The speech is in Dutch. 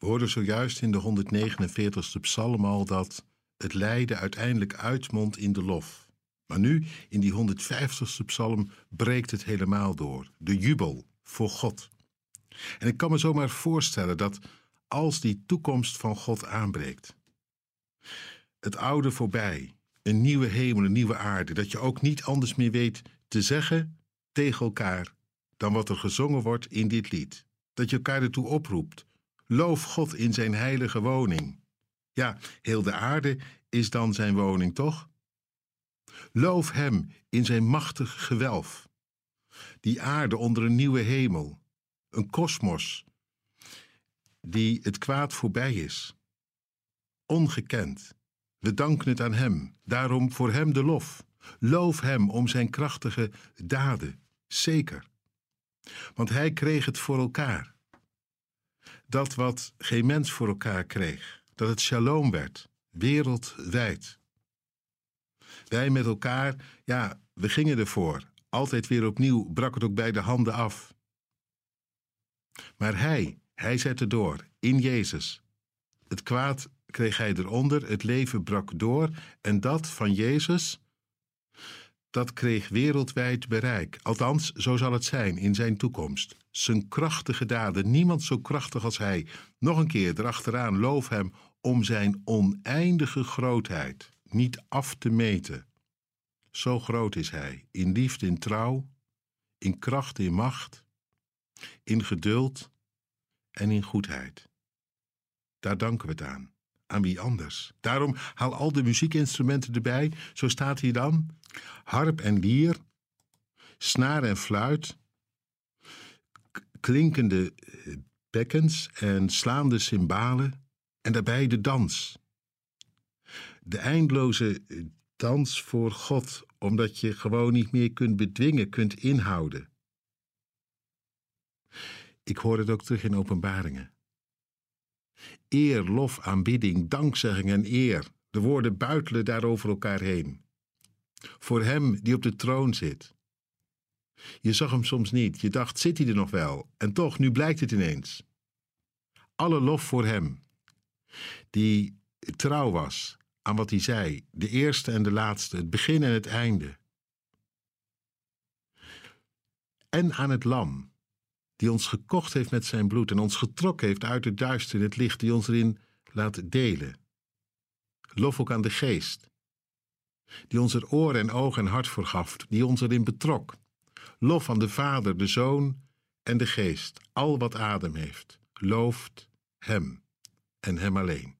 We hoorden zojuist in de 149ste psalm al dat het lijden uiteindelijk uitmondt in de lof. Maar nu, in die 150ste psalm, breekt het helemaal door. De jubel voor God. En ik kan me zomaar voorstellen dat als die toekomst van God aanbreekt, het oude voorbij, een nieuwe hemel, een nieuwe aarde, dat je ook niet anders meer weet te zeggen tegen elkaar dan wat er gezongen wordt in dit lied. Dat je elkaar ertoe oproept. Loof God in zijn heilige woning. Ja, heel de aarde is dan zijn woning, toch? Loof hem in zijn machtig gewelf. Die aarde onder een nieuwe hemel, een kosmos, die het kwaad voorbij is. Ongekend. We het aan hem, daarom voor hem de lof. Loof hem om zijn krachtige daden, zeker. Want hij kreeg het voor elkaar. Dat wat geen mens voor elkaar kreeg, dat het shalom werd, wereldwijd. Wij met elkaar, ja, we gingen ervoor. Altijd weer opnieuw brak het ook bij de handen af. Maar hij, hij zette door, in Jezus. Het kwaad kreeg hij eronder, het leven brak door en dat van Jezus, dat kreeg wereldwijd bereik. Althans, zo zal het zijn in zijn toekomst. Zijn krachtige daden, niemand zo krachtig als hij. Nog een keer erachteraan, loof hem om zijn oneindige grootheid, niet af te meten. Zo groot is hij, in liefde, in trouw, in kracht, in macht, in geduld en in goedheid. Daar danken we het aan. Aan wie anders? Daarom haal al de muziekinstrumenten erbij. Zo staat hier dan: harp en lier, snaar en fluit, klinkende eh, bekkens en slaande cymbalen en daarbij de dans. De eindeloze eh, dans voor God, omdat je gewoon niet meer kunt bedwingen, kunt inhouden. Ik hoor het ook terug in openbaringen. Eer, lof, aanbidding, dankzegging en eer. De woorden buitelen daar over elkaar heen. Voor hem die op de troon zit. Je zag hem soms niet, je dacht, zit hij er nog wel? En toch, nu blijkt het ineens. Alle lof voor hem, die trouw was aan wat hij zei, de eerste en de laatste, het begin en het einde. En aan het lam, die ons gekocht heeft met zijn bloed en ons getrokken heeft uit het duister in het licht, die ons erin laat delen. Lof ook aan de geest, die ons er oor en oog en hart voor gaf, die ons erin betrok. Lof aan de Vader, de Zoon en de Geest, al wat adem heeft, looft Hem en Hem alleen.